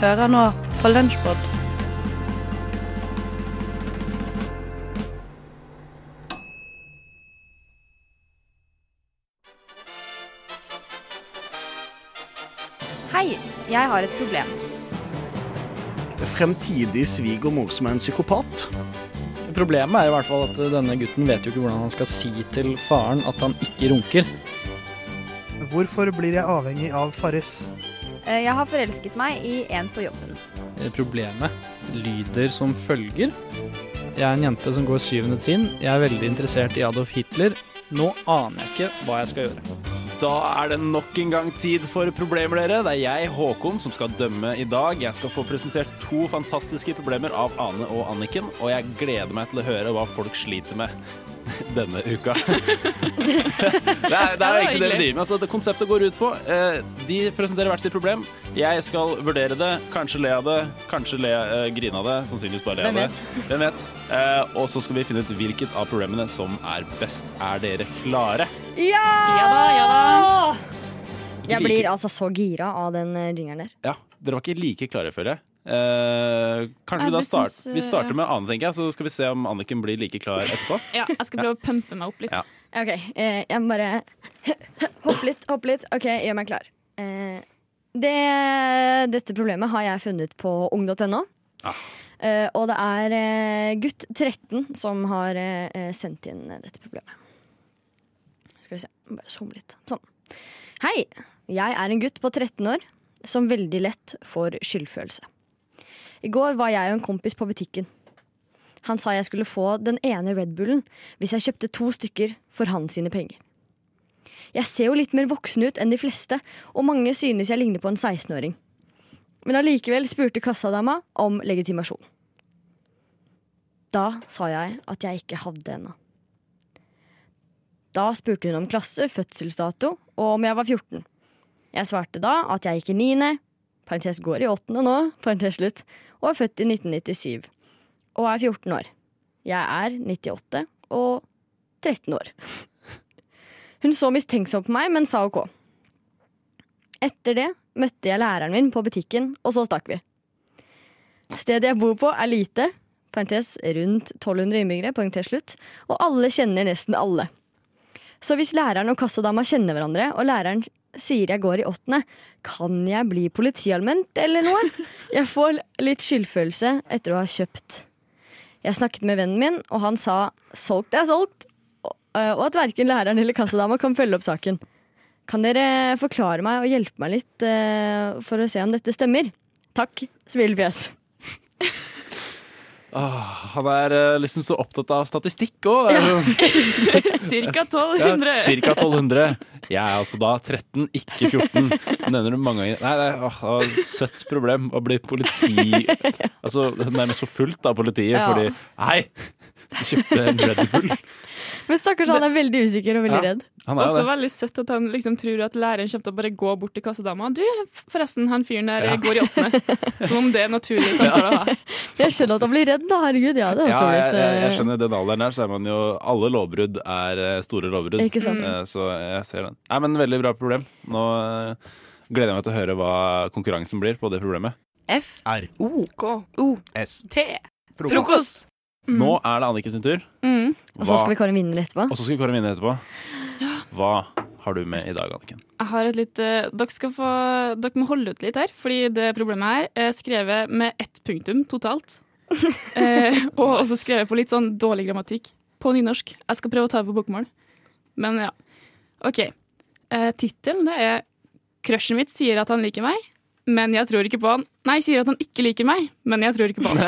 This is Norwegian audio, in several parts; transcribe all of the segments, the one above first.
Hører nå på Lunsjpod. Hei, jeg har et problem. Fremtidig svigermor som er en psykopat. Problemet er i hvert fall at denne gutten vet jo ikke hvordan han skal si til faren at han ikke runker. Hvorfor blir jeg avhengig av Farris? Eh, Jeg har forelsket meg i en på jobben. Eh, Problemet lyder som følger. Jeg er en jente som går syvende trinn. Jeg er veldig interessert i Adolf Hitler. Nå aner jeg ikke hva jeg skal gjøre. Da er det nok en gang tid for problemer, dere. Det er jeg, Håkon, som skal dømme i dag. Jeg skal få presentert to fantastiske problemer av Ane og Anniken, og jeg gleder meg til å høre hva folk sliter med denne uka. det, er, det er jo egentlig det vi driver med. Altså, det konseptet går ut på eh, De presenterer hvert sitt problem. Jeg skal vurdere det, kanskje le av det, kanskje le, eh, grine av det. Sannsynligvis bare le av det. Hvem vet? Eh, og så skal vi finne ut hvilket av problemene som er best. Er dere klare? Ja! Ja da, ja da. Jeg blir altså så gira av den ringeren jingeren der. Ja, dere var ikke like klare, føler jeg. Eh, kanskje Nei, vi da start, syns, vi starter ja. med Ane, tenker jeg, så skal vi se om Anniken blir like klar etterpå. Ja, jeg skal prøve å pumpe meg opp litt. Ja. OK, eh, jeg må bare hoppe litt, hoppe litt. OK, gjør meg klar. Eh, det, dette problemet har jeg funnet på ung.no. Ah. Eh, og det er eh, gutt 13 som har eh, sendt inn dette problemet. Skal vi se, bare zoome litt. Sånn. Hei, jeg er en gutt på 13 år som veldig lett får skyldfølelse. I går var jeg og en kompis på butikken. Han sa jeg skulle få den ene Red Bullen hvis jeg kjøpte to stykker for hans sine penger. Jeg ser jo litt mer voksen ut enn de fleste, og mange synes jeg ligner på en 16-åring. Men allikevel spurte kassadama om legitimasjon. Da sa jeg at jeg ikke hadde ennå. Da spurte hun om klasse, fødselsdato og om jeg var 14. Jeg svarte da at jeg gikk i niende, parentes går i åttende nå, parentes slutt, og er født i 1997. Og er 14 år. Jeg er 98 og 13 år. Hun så mistenksomt på meg, men sa ok. Etter det møtte jeg læreren min på butikken, og så stakk vi. Stedet jeg bor på er lite, parentes rundt 1200 innbyggere, parentes slutt, og alle kjenner nesten alle. Så hvis læreren og kassadama kjenner hverandre, og læreren sier jeg går i åttende, kan jeg bli politialment eller noe? Jeg får litt skyldfølelse etter å ha kjøpt. Jeg snakket med vennen min, og han sa solgt er solgt, og at verken læreren eller kassadama kan følge opp saken. Kan dere forklare meg og hjelpe meg litt eh, for å se om dette stemmer? Takk, smilefjes. Åh, han er eh, liksom så opptatt av statistikk òg. Cirka 1200. Ja, Cirka 1200. Jeg er altså da 13, ikke 14. Nevner du mange ganger. Nei, det er det er et søtt problem å bli politi... Altså nærmest forfulgt av politiet Ja. fordi Hei! Du kjøpte en Red Bull. Men stakkars, han er veldig usikker og veldig Ja. redd. Han er Også det. veldig søtt at han liksom tror at læreren kommer til å bare gå bort til kassadama. Du, forresten, han fyren der Ja. går i åttende. Som om det er naturlig samtale å ha. Jeg skjønner at han blir redd, da. Herregud, ja, det er også jeg, litt jeg, jeg eh, skjønner den alderen her, så er man jo Alle lovbrudd er eh, store lovbrudd. Ikke sant? Eh, Så jeg ser den. Nei, men veldig bra problem. Nå gleder jeg meg til å høre hva konkurransen blir på det problemet. F. R. O. K. O. S. T. Frokost. Frokost. Nå er det Anniken sin tur. Mm. Og så skal vi kåre vinner etterpå. Og så skal vi kåre vinner etterpå. Hva har du med i dag, Anniken? Jeg har et litt, eh, dere, skal få, dere må holde ut litt her, fordi det problemet her er skrevet med ett punktum totalt. Eh, og også skrevet på litt sånn dårlig grammatikk. På nynorsk. Jeg skal prøve å ta det på bokmål. Men ja. OK. Eh, Tittelen det er 'Crushet mitt sier at han liker meg, men jeg tror ikke på han'. Nei, sier at han ikke liker meg, men jeg tror ikke på han.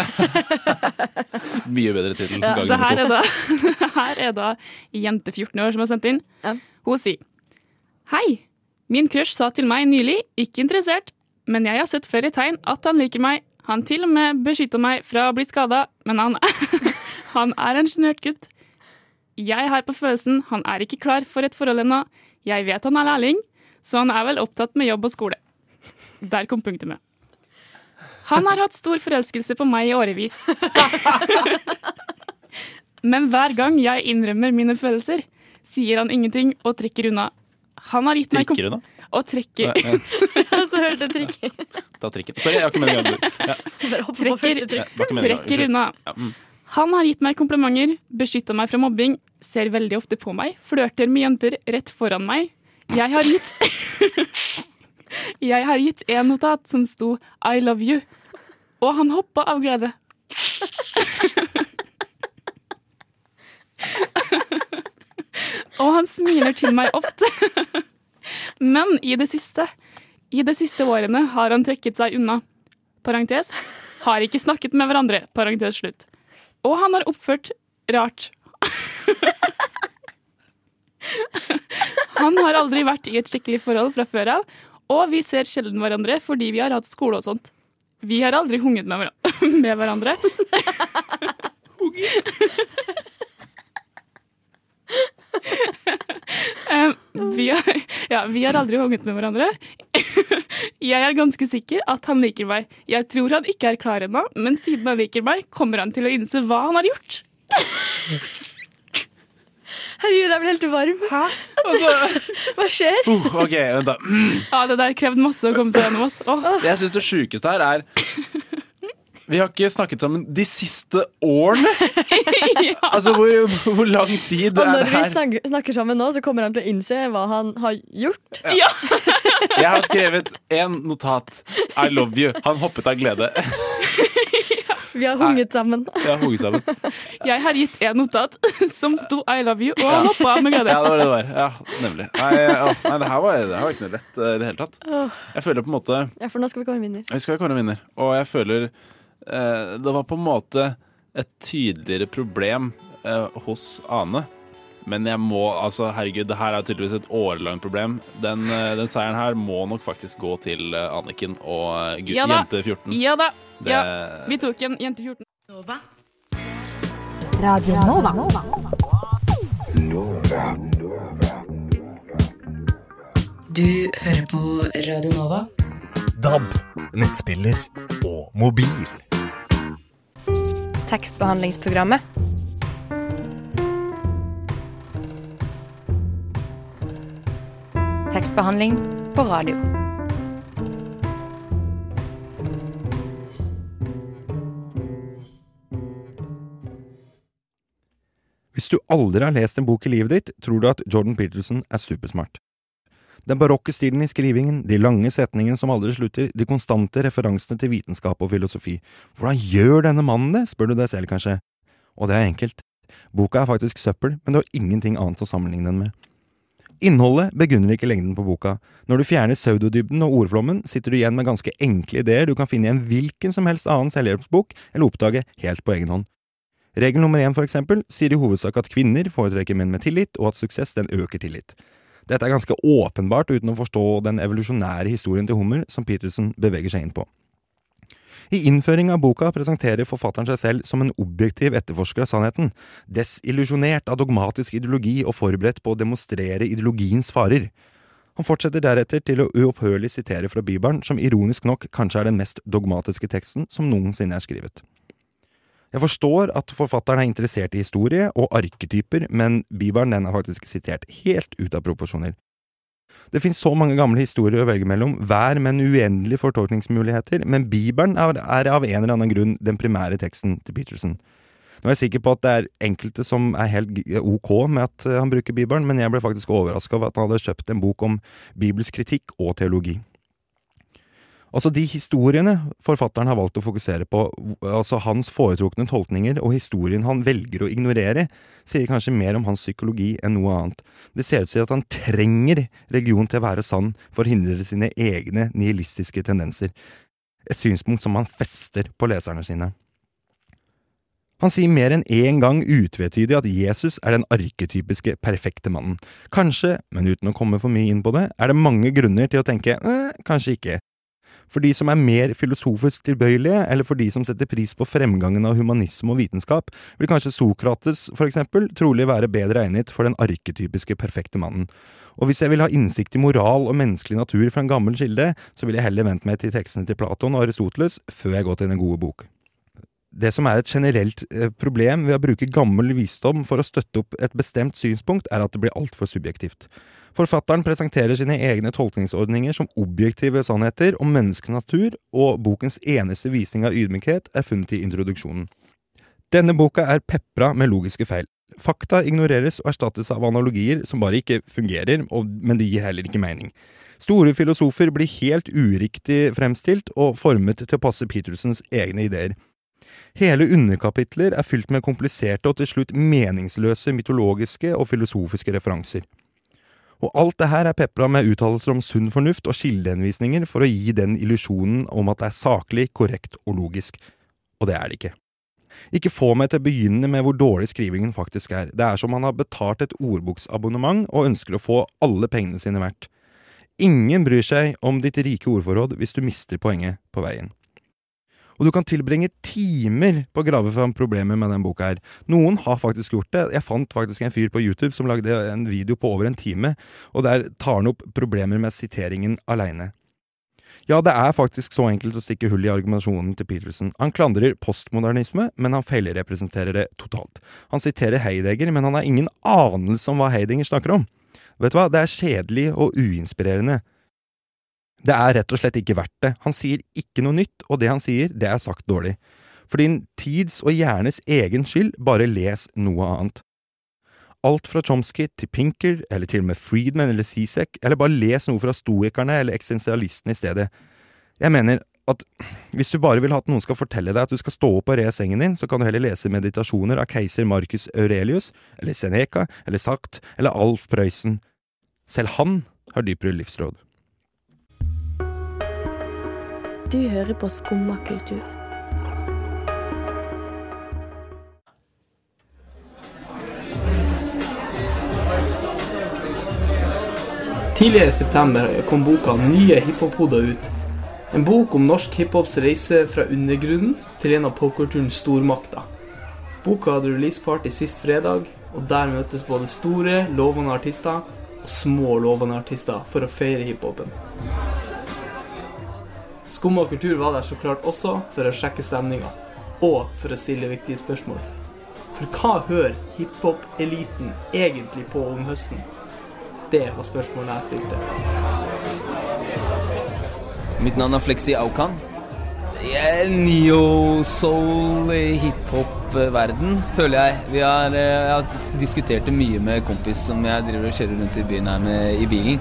Mye bedre tittel. Ja, gangen det her er da, det her er da jente 14 år som har sendt inn. Ja. Hun sier Hei, min crush sa til meg nylig, ikke interessert, men jeg har sett flere tegn at han liker meg. Han til og med beskytter meg fra å bli skada, men han, han er en sjenert gutt. Jeg har på følelsen han er ikke klar for et forhold ennå. Jeg vet han er lærling, så han er vel opptatt med jobb og skole. Der kom punktumet. Han har hatt stor forelskelse på meg i årevis. Men hver gang jeg innrømmer mine følelser, sier han ingenting og trekker unna. Han har gitt meg kom unna? og trekker, Ja, Og så hørte jeg trikken. Ta trikken. Sorry, jeg har ikke meningen ja, Trekker- det meningen. trekker unna. Ja, mm. Han har gitt meg komplimenter, beskytta meg fra mobbing, ser veldig ofte på meg, flørter med jenter rett foran meg. Jeg har gitt Jeg har gitt en notat som sto 'I love you', og han hoppa av glede. og han smiler til meg ofte. Men i det siste, i de siste årene har han trekket seg unna. Parentes. Har ikke snakket med hverandre. Parentes slutt. Og han har oppført rart. Han har aldri vært i et skikkelig forhold fra før av, og vi ser sjelden hverandre fordi vi har hatt skole og sånt. Vi har aldri hunget med, hverandre- med hverandre. Eh, vi, har, ja, vi har aldri hunget med hverandre. Jeg er ganske sikker at han liker meg. Jeg tror han ikke er klar ennå, men siden han liker meg, kommer han til å innse hva han har gjort. Herregud, jeg blir helt varm. Hva skjer? Uh, ok, vent da. Ja, Det der krevde masse å komme seg gjennom. oss Det Jeg syns det sjukeste her er Vi har ikke snakket sammen de siste årene! Altså, hvor, hvor lang tid Og er når det vi her? snakker, snakker sammen nå, så kommer han til å innse hva han har gjort. Jeg har skrevet én notat. I love you. Han hoppet av glede. Vi har hunget sammen. Jeg har hoget sammen. Jeg har gitt en notat som sto 'I love you', og ja. hoppa med glede. Ja, det var det det var. Ja, nemlig. Nei, nei det, her var, det her var ikke noe lett eh, i det hele tatt. Jeg føler på en måte Ja, for nå skal vi komme vinner. Vi skal kåre en vinner. Og jeg føler eh, det var på en måte et tydeligere problem eh, hos Ane. Men jeg må, altså herregud, det her er tydeligvis et årelangt problem. Den, eh, den seieren her må nok faktisk gå til eh, Anniken og eh, gutt, Ja jente 14. Ja da. Det, Ja, vi tok en jente 14. Radio Nova. Du hører på Radio Nova. DAB, nettspiller og mobil. Tekstbehandlingsprogrammet. Tekstbehandling på radio. Hvis du aldri har lest en bok i livet ditt, tror du at Jordan Peterson er supersmart. Den barokke stilen i skrivingen, de lange setningene som aldri slutter, de konstante referansene til vitenskap og filosofi. Hvordan gjør denne mannen det, spør du deg selv kanskje. Og det er enkelt. Boka er faktisk søppel, men du har ingenting annet å sammenligne den med. Innholdet begrunner ikke lengden på boka. Når du fjerner pseudodybden og ordflommen, sitter du igjen med ganske enkle ideer du kan finne i en hvilken som helst annen selvhjelpsbok, eller oppdage helt på egen hånd. Regel nummer én, for eksempel, sier i hovedsak at kvinner foretrekker menn med tillit, og at suksess den øker tillit. Dette er ganske åpenbart uten å forstå den evolusjonære historien til Hummer som Peterson beveger seg inn på. I innføring av boka presenterer forfatteren seg selv som en objektiv etterforsker av sannheten, desillusjonert av dogmatisk ideologi og forberedt på å demonstrere ideologiens farer. Han fortsetter deretter til å uopphørlig sitere fra Bibelen, som ironisk nok kanskje er den mest dogmatiske teksten som noensinne er skrevet. Jeg forstår at forfatteren er interessert i historie og arketyper, men Bibelen den er faktisk sitert helt ut av proporsjoner. Det finnes så mange gamle historier å velge mellom, hver med en uendelig fortolkningsmuligheter, men Bibelen er, er av en eller annen grunn den primære teksten til Peterson. Nå er jeg sikker på at det er enkelte som er helt ok med at eh, han bruker Bibelen, men jeg ble faktisk overraska over at han hadde kjøpt en bok om bibelsk kritikk og teologi. Altså De historiene forfatteren har valgt å fokusere på, altså hans foretrukne tolkninger og historien han velger å ignorere, sier kanskje mer om hans psykologi enn noe annet. Det ser ut til at han trenger religion til å være sann for å hindre sine egne nihilistiske tendenser. Et synspunkt som han fester på leserne sine. Han sier mer enn én gang utvetydig at Jesus er den arketypiske perfekte mannen. Kanskje, men uten å komme for mye inn på det, er det mange grunner til å tenke eh, kanskje ikke. For de som er mer filosofisk tilbøyelige, eller for de som setter pris på fremgangen av humanisme og vitenskap, vil kanskje Sokrates, for eksempel, trolig være bedre egnet for den arketypiske perfekte mannen. Og hvis jeg vil ha innsikt i moral og menneskelig natur fra en gammel kilde, så vil jeg heller vente meg til tekstene til Platon og Aristoteles før jeg går til den gode bok. Det som er et generelt eh, problem ved å bruke gammel visdom for å støtte opp et bestemt synspunkt, er at det blir altfor subjektivt. Forfatteren presenterer sine egne tolkningsordninger som objektive sannheter om menneskenatur, og bokens eneste visning av ydmykhet er funnet i introduksjonen. Denne boka er pepra med logiske feil. Fakta ignoreres og erstattes av analogier som bare ikke fungerer, men de gir heller ikke mening. Store filosofer blir helt uriktig fremstilt og formet til å passe Petersens egne ideer. Hele underkapitler er fylt med kompliserte og til slutt meningsløse mytologiske og filosofiske referanser. Og alt det her er pepra med uttalelser om sunn fornuft og kildehenvisninger for å gi den illusjonen om at det er saklig, korrekt og logisk. Og det er det ikke. Ikke få meg til å begynne med hvor dårlig skrivingen faktisk er. Det er som man har betalt et ordboksabonnement og ønsker å få alle pengene sine verdt. Ingen bryr seg om ditt rike ordforråd hvis du mister poenget på veien. Og du kan tilbringe timer på å grave fram problemer med den boka her. Noen har faktisk gjort det. Jeg fant faktisk en fyr på YouTube som lagde en video på over en time, og der tar han opp problemer med siteringen aleine. Ja, det er faktisk så enkelt å stikke hull i argumentasjonen til Peterson. Han klandrer postmodernisme, men han feilrepresenterer det totalt. Han siterer Heidegger, men han har ingen anelse om hva Heidegger snakker om. Vet du hva, det er kjedelig og uinspirerende. Det er rett og slett ikke verdt det. Han sier ikke noe nytt, og det han sier, det er sagt dårlig. For din tids og hjernes egen skyld, bare les noe annet. Alt fra Chomsky til Pinker, eller til og med Friedman eller Sisek, eller bare les noe fra stoikerne eller eksistensialistene i stedet. Jeg mener at hvis du bare vil ha at noen skal fortelle deg at du skal stå opp og re sengen din, så kan du heller lese meditasjoner av keiser Marcus Aurelius, eller Seneca, eller Sagt, eller Alf Prøysen. Selv han har dypere livsråd. Du hører på Skumma kultur. Tidligere i september kom boka Nye hiphop-hoder ut. En bok om norsk hiphops reise fra undergrunnen til en av popkulturens stormakter. Boka hadde releaseparty sist fredag, og der møtes både store, lovende artister og små, lovende artister for å feire hiphopen. Skum og kultur var der så klart også for å sjekke stemninga, og for å stille viktige spørsmål. For hva hører hiphop-eliten egentlig på om høsten? Det var spørsmålet jeg stilte. Mitt navn er Flexi Aukan. Er neo-soul hiphop-verden, føler jeg. Vi har, jeg har diskutert det mye med kompis som jeg driver og kjører rundt i byen her med i bilen.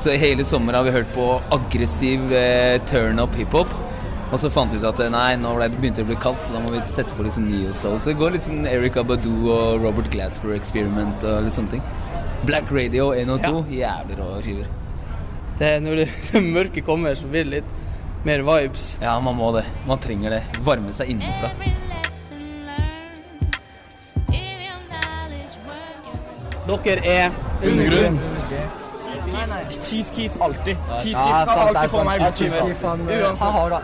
Så hele sommer har vi hørt på aggressiv eh, turn-up hiphop. Og så fant vi ut at nei, nå begynte det å bli kaldt, så da må vi sette på liksom neo-soul. Så det går litt sånn Eric Badu og Robert Glasper Experiment og litt sånne ting. Black Radio 1 og 2, ja. jævlig rå skiver. Det, når det, det mørke kommer, så blir det litt mer vibes. Ja, man må det. Man trenger det. Varme seg innenfra. Dere er undergrunn. Chief Keef alltid. Chief Ja, Keef kan alltid få meg ut i Keef, han, har det.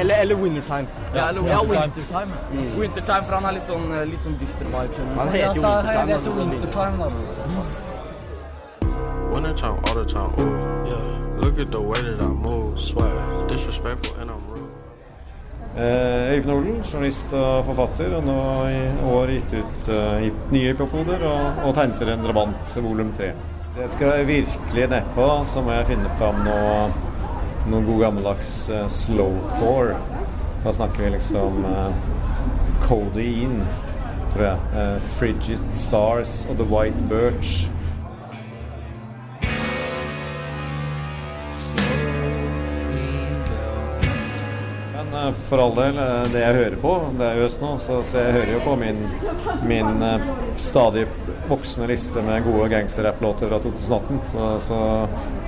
Eller, eller Wintertime. Ja, eller ja, Wintertime. Wintertime. Wintertime, for han er litt sånn, litt sånn dyster vibe. Han heter jo Wintertime. altså, Wintertime, all the time, ooh, yeah. Look at the way that I move, disrespectful, and I'm rude. Eh, Øyvind Olen, journalist og forfatter, og nå i år gitt ut uh, hip- nye hiphopoder og, og tegneserien Drabant volum 3. Det skal jeg virkelig nedpå, så må jeg finne fram noe, noe god gammeldags uh, slowcore. Da snakker vi liksom uh, Codeine, tror jeg. Uh, Frigid Stars og The White Birch. For all del, eh, det jeg hører på, det er jo høst nå, så, så jeg hører jo på min, min eh, stadig voksende liste med gode gangsterrapplåter fra 2018. Så, så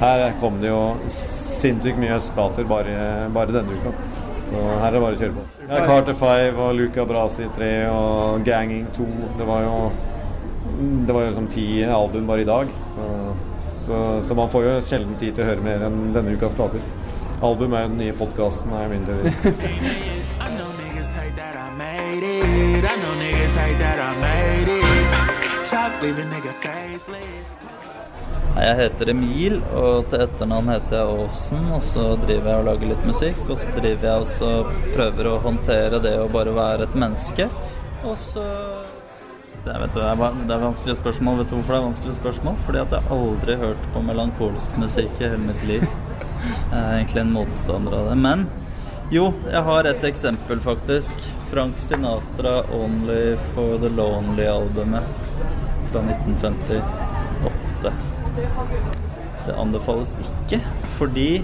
her kom det jo sinnssykt mye østplater bare, bare denne uka. Så her er det bare å kjøre på. Ja, Carter 5 og Luca Brasi 3 og Ganging 2. Det var jo det var jo som ti album bare i dag. Så, så, så man får jo sjelden tid til å høre mer enn denne ukas plater. Album er den nye podkasten, er min teori. Jeg heter Emil, og til etternavn heter jeg Aasen. Og så driver jeg og lager litt musikk, og så driver jeg og så prøver å håndtere det å bare være et menneske. Og så det, vet du, det er det er vanskelige spørsmål. Vet du hvorfor det er vanskelige spørsmål? Fordi at jeg aldri har hørt på melankolsk musikk i hele mitt liv. Jeg er egentlig en motstander av det. Men jo, jeg har et eksempel, faktisk. Frank Sinatra 'Only for the Lonely'-albumet fra 1958. Det anbefales ikke, fordi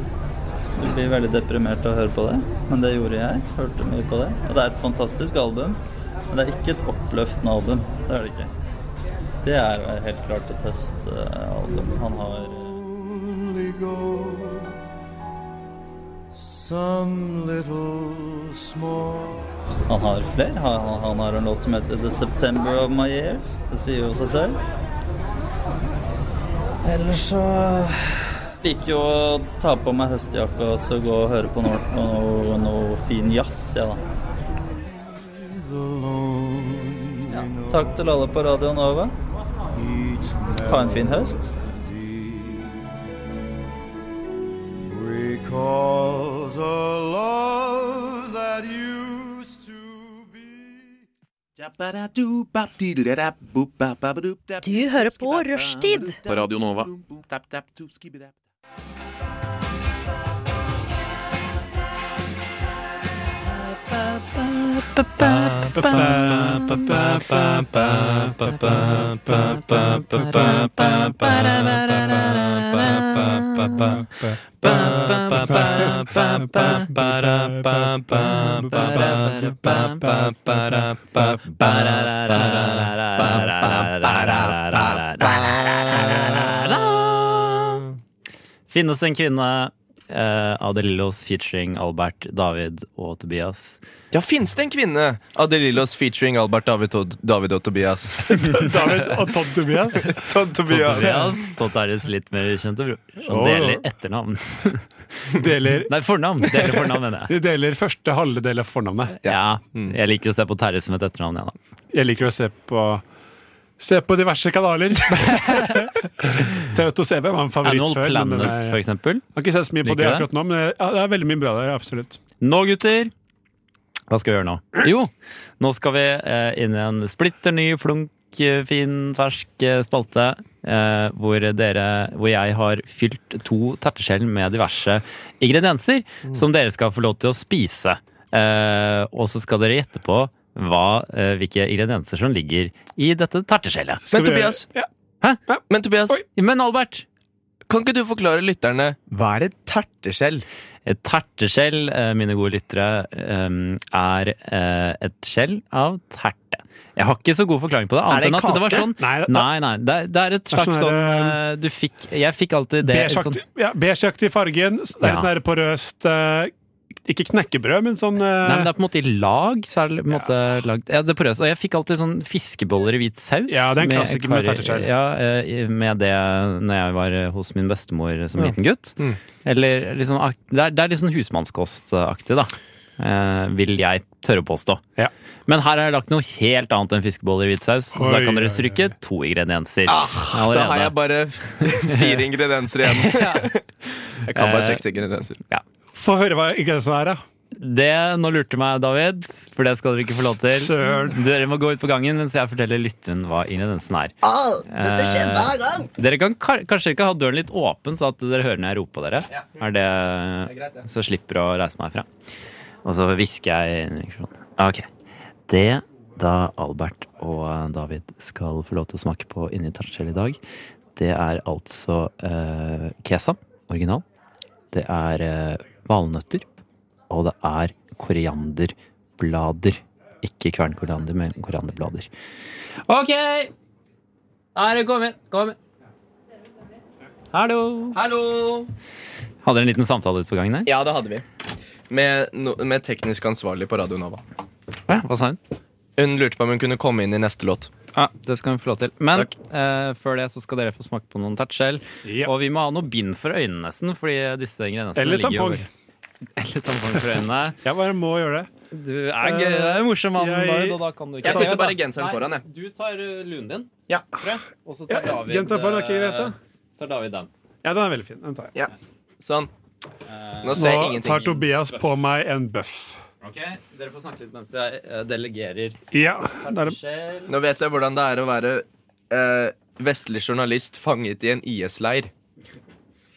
du blir veldig deprimert av å høre på det. Men det gjorde jeg. Hørte mye på det. Og det er et fantastisk album. Men det er ikke et oppløftende album. Det er det ikke. Det er helt klart et høstalbum. Han har Only go some little small Han har flere. Han, han har en låt som heter 'The September of My Years'. Det sier jo seg selv. Ellers så liker jo å ta på meg høstjakka og så gå og høre på noe, noe, noe fin jazz, ja da. Ja, takk til alle på Radio Nova. Ha en fin høst. Du hører på Rushtid. På Radio Nova. Finnes en kvinne eh, Adelillos featuring Albert, David og Tobias. Ja, finnes det en kvinne? Adelillos featuring Albert, David og, David og Tobias. David og Todd Tobias. Todd Tobias. Tobias. Todd er deres litt mer kjente bror. Han deler etternavn. Deler Nei, fornavn. Deler fornavn, mener jeg. De deler første halve del av fornavnet. Ja, jeg liker å se på Terje som et etternavn, jeg, da. Jeg liker å se på Se på diverse kanaler. TV2 CB var en favoritt Animal før. men Planet, er- for eksempel. Har ikke sett så mye på Liker det akkurat nå, men ja, det er veldig mye bra der. Absolutt. Nå, gutter. Hva skal vi gjøre nå? Jo, nå skal vi eh, inn i en splitter ny, flunk, eh, fin, fersk eh, spalte. Eh, hvor, dere, hvor jeg har fylt to terteskjell med diverse ingredienser som dere skal få lov til å spise. Eh, og så skal dere gjette på hva, eh, hvilke ingredienser som ligger i dette terteskjellet. Men Tobias, Hæ? men Tobias Men Albert Kan ikke du forklare lytterne hva er et terteskjell? Et terteskjell, eh, mine gode lyttere, eh, er et skjell av terte. Jeg har ikke så god forklaring på det. Er Annet enn at det var sånn Nei, Nei, det- nei. Det, er- det er et slags sånn sånn Du fikk Jeg fikk alltid det sånn, Beigeaktig ja, beigeaktig fargen. Det er Ja. sånn porøst Ikke knekkebrød, men sånn uh... Nei, men det er på en måte i lag. Så er det på en måte lagd ja, det prøves. Og jeg fikk alltid sånn fiskeboller i hvit saus. Ja, det er en klassiker med med terteskjell. Ja, eh, med det når jeg var hos min bestemor som Ja. liten gutt. Mm. Eller liksom Det er, det er litt sånn husmannskostaktig, da. Eh, vil jeg tørre å påstå. Men her har jeg lagt noe helt annet enn fiskeboller i hvit saus. Så da kan dere oi, stryke to ingredienser. Ah, da har jeg bare fire ingredienser igjen. Jeg kan bare Eh, seks ingredienser. Ja. Få høre hva genseren er, da. Det nå lurte meg, David, for det skal dere ikke få lov til. Søren. Dere må gå ut på gangen mens jeg forteller lytteren hva ingrediensen er. Oh, dette skjer Eh, hver gang. Dere kan kanskje ikke ha døren litt åpen, så at dere hører når jeg roper på dere. Er det, Så jeg slipper å reise meg herfra. Og så hvisker jeg i mikrofonen. Ok. Det da Albert og David skal få lov til å smake på inni tertskjell i dag, det er altså eh, kesam, original. Det er eh, valnøtter. Og det er korianderblader. Ikke kvernkoriander, men korianderblader. Ok! Her er det kommet. Kom. Hallo. Hallo! Hadde dere en liten samtale ut på gangen her? Ja, det hadde vi. Med, no, med teknisk ansvarlig på Radio Nova. Ja, hva sa hun? Hun lurte på om hun kunne komme inn i neste låt. Ja, Det skal hun få lov til. Men eh, før det så skal dere få smake på noen tertskjell. Og vi må ha noe bind for øynene nesten, fordi disse ingrediensene Eller ligger tampong. Eller tampong for øynene. Jeg bare må gjøre det. Du er gøy, er en morsom mann, Jeg- og da kan du ikke Jeg putter bare genseren foran, jeg. Du tar uh, lunen din, Ja. Og så tar Ja, David genseren foran er ikke greit, da. eh, tar David den. Ja, den er veldig fin. Den tar jeg. Ja. Sånn. Eh, Nå ser jeg Nå ingenting. tar Tobias på meg en bøff. Ok, Dere får snakke litt mens jeg eh, delegerer. Ja, er. Skjell. Nå vet jeg hvordan det er å være eh, vestlig journalist fanget i en IS-leir.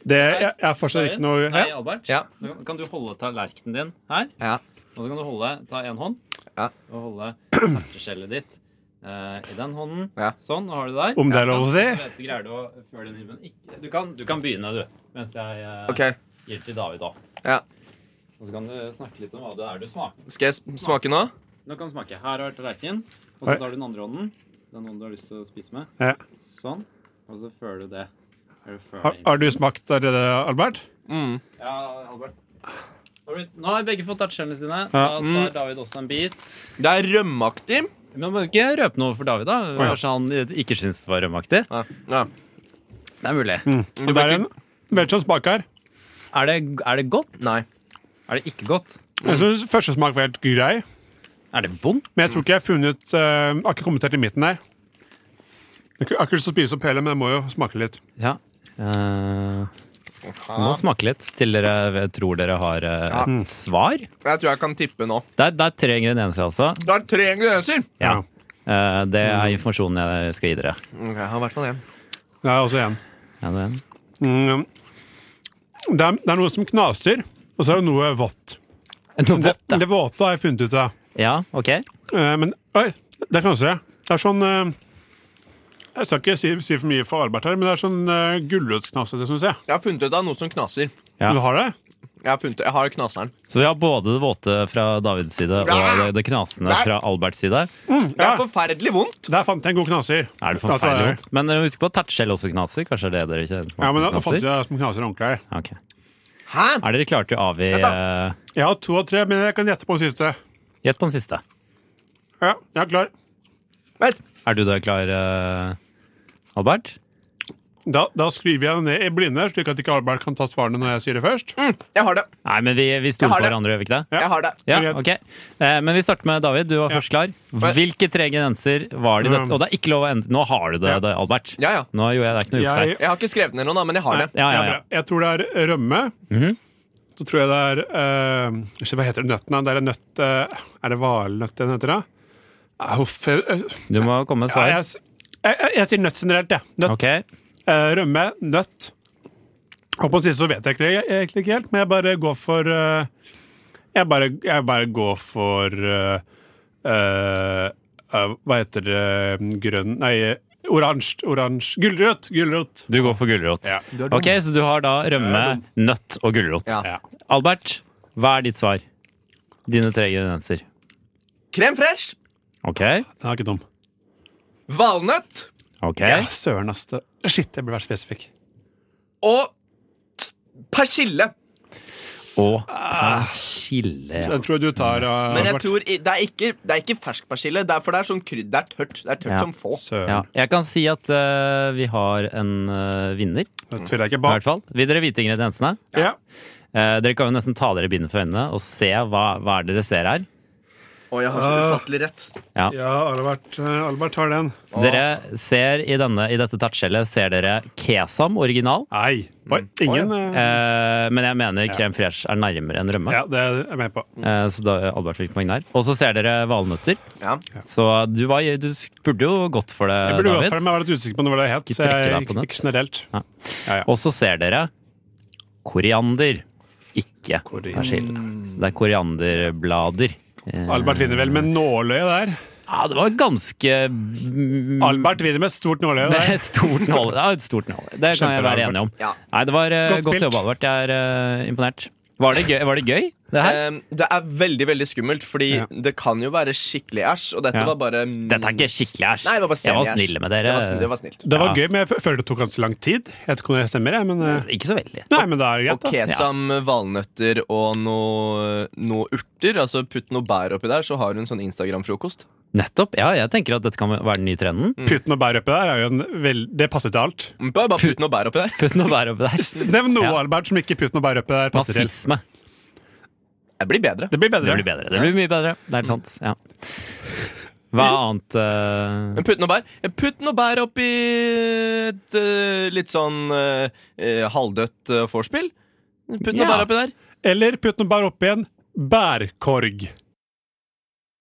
Det jeg, jeg har fortsatt ikke noe Hei, ja. Albert. Ja. Nå Kan du holde tallerkenen din her? Ja. Og så kan du holde, ta en hånd Ja. og holde erteskjellet ditt eh, i den hånden. Ja. Sånn, nå har du det der. Om det er lov å si? Så vet du, greier du å føre den i munnen. Ikke, du, kan, du kan begynne, du. Mens jeg eh, Ok. gir til David òg. Ja. Og så kan du snakke litt om hva det er du smaker. Skal jeg smake nå? Nå kan du smake. Her har tallerkenen. Og så tar du den andre hånden. Den hånden du har lyst til å spise med. Ja. Sånn. Og så føler du det. Du Har, det har du smakt allerede, Albert? Mm. Ja, Albert. Nå har begge fått touchskjellene sine. Da Mm. tar David også en bit. Det er rømmeaktig. Men man må ikke røpe noe for David, da? ja. Kanskje han ikke syns det var rømmeaktig? Ja. Ja. Det er mulig. Mm. Det er en sånn smak her. Er, det, er det godt? Nei. Er det ikke godt? Jeg synes første smak var helt grei. Er det vondt? Men jeg tror ikke jeg har funnet uh, Har ikke kommet helt til midten der. Jeg har ikke lyst til å spise opp hele, men jeg må jo smake litt. Ja. Uh, må smake litt til dere tror dere har eh, Ja. et svar. Jeg tror jeg kan tippe nå. Det er, det er tre ingredienser, altså. Det er tre ingredienser! Ja. Eh, det er informasjonen jeg skal gi dere. Ok, jeg har i hvert fall én. Jeg har også en. Ja, det en. Mm. Det, er, det er noe som knaser, og så er det noe vått. Noe Det, vått, ja. det våte har jeg funnet ut av. Ja, ok. Eh, men oi, det knaser jeg. Det er sånn eh, Jeg skal ikke si, si for mye for Albert her, men det er sånn uh, gulrotknasete, syns jeg. Jeg har funnet ut av noe som knaser. Ja. Du har det? Jeg har, funnet, jeg har knaseren. Så vi har både det våte fra Davids side og det, det knasende Der. fra Alberts side. Det er forferdelig vondt. Der fant jeg en god knaser. Er det forferdelig vondt? Men eh, husk på at tertskjell også knaser. Kanskje det er det dere ikke Ja, men da fant jeg som knaser ordentlig her. Ok. Hæ? Er dere klare til å avgi eh, Jeg har to av tre, men jeg kan gjette på den siste. Gjett på den siste. Ja, jeg er klar. Er du da klar, eh, Albert? Da, da skriver jeg det ned i blinde, slik at ikke Albert kan ta svarene når jeg sier det først. Jeg har det. Nei, men vi, vi stoler på hverandre, gjør vi ikke det? Ja. Jeg har det. Ja, okay. ok. Eh, men vi starter med David. Du var først klar. Hvilke tre ingredienser var det i dette? Um. Og det er ikke lov å endre Nå har du det, det Albert. Ja, ja. Nå gjorde jeg deg ikke noe Jeg- Jeg har ikke skrevet ned noe, da, men jeg har det. Ja, ja, Ja, ja. Jeg tror det er rømme. Mhm. Så tror jeg det er uh, ikke, Hva heter det nøttene? Det er en nøtt uh, Er det valnøtt den heter, da? Uh, Du må komme med Ja, svar. jeg, jeg, jeg, jeg sier nøtt generelt, jeg. Nøtt. Ok. Eh, rømme, nøtt. Og på den siste så vet jeg ikke, egentlig ikke helt, men jeg bare går for eh, jeg, bare, jeg bare går for uh, uh, eh, Hva heter det Grønn Nei, oransje. Oransje. Gulrot! Gulrot. Du går for gulrot. Ja. Ok, Så du har da rømme, nøtt og gulrot. Ja. Albert, hva er ditt svar? Dine tre ingredienser. Krem fresh, Ok. Den er ikke dum. valnøtt ok Ja, søren, ass. det- Shit, jeg burde vært spesifikk. og t- persille. Og persille. ja. Den tror jeg du tar, uh, Men jeg tror i- det er ikke, det er ikke fersk persille, det er, for det er sånn krydd. Det er tørt. Det er tørt Ja. som få. Søren. Ja. Jeg kan si at eh, vi har en eh, vinner. Det tviler jeg ikke I på. hvert fall. Vil dere vite ingrediensene? Ja. Eh, dere kan jo nesten ta dere bindet for øynene og se hva, hva er det dere ser her. Og jeg har så ufattelig rett. Ja. Ja, Albert, uh, Albert tar den. Dere ser i, denne, i dette tertskjellet ser dere kesam original. Nei. Oi, ingen uh, Eh, men jeg mener krem fresh er nærmere enn rømme. Ja, det er jeg med på. Eh, så da Albert fikk poeng der. Og så ser dere valnøtter. Ja. Så du, var, du burde jo gått for det, Jeg burde David. for det, men jeg var litt usikker på hva det het. Så jeg deg ikke generelt. Ja. Ja, ja. Og så ser dere koriander, ikke persille. Så det er korianderblader. Eh, Albert vinner vel med nåløye der. Ja, det var ganske mm, Albert vinner med stort nåløye er der. et stort nåløye, Ja, et stort nåløye. Det kan jeg være enig om. Ja. Nei, det var eh, Godt godt, jobba, Albert. Jeg er uh, imponert. Var det gøy, var det, gøy det her? Eh, det er veldig veldig skummelt, fordi Ja. det kan jo være skikkelig æsj. Og dette Ja. var bare mm, Dette er ikke skikkelig æsj. Nei, det var bare Jeg var snill med dere. Det var, snill- det var snilt. Det var Ja. gøy, men jeg føler det tok ganske lang tid. Jeg vet ikke om det stemmer, jeg, men uh, Ikke så veldig. Nei, men det er Og greit, da. kesam, valnøtter og noe, noe urter. Altså Putt noe bær oppi der, så har du en sånn Instagram-frokost. Nettopp. Ja, jeg tenker at dette kan være den nye trenden. Putten og bær oppi der er jo en vel... Det passer til alt. Bare, bare putten og bær oppi der. Putten og bær oppi der. Nevn noe, Ja. Albert, som ikke putten og bær oppi der passer til. Nazisme. Det blir bedre. Det blir bedre. Det blir bedre. Det blir mye bedre. Det er sant. Ja. Hva annet uh... Men putt noe bær Putt noe bær oppi et uh, litt sånn eh, eh, halvdødt uh, vorspiel. Putt noe Ja. bær oppi der. Eller putt noe bær oppi en bærkorg.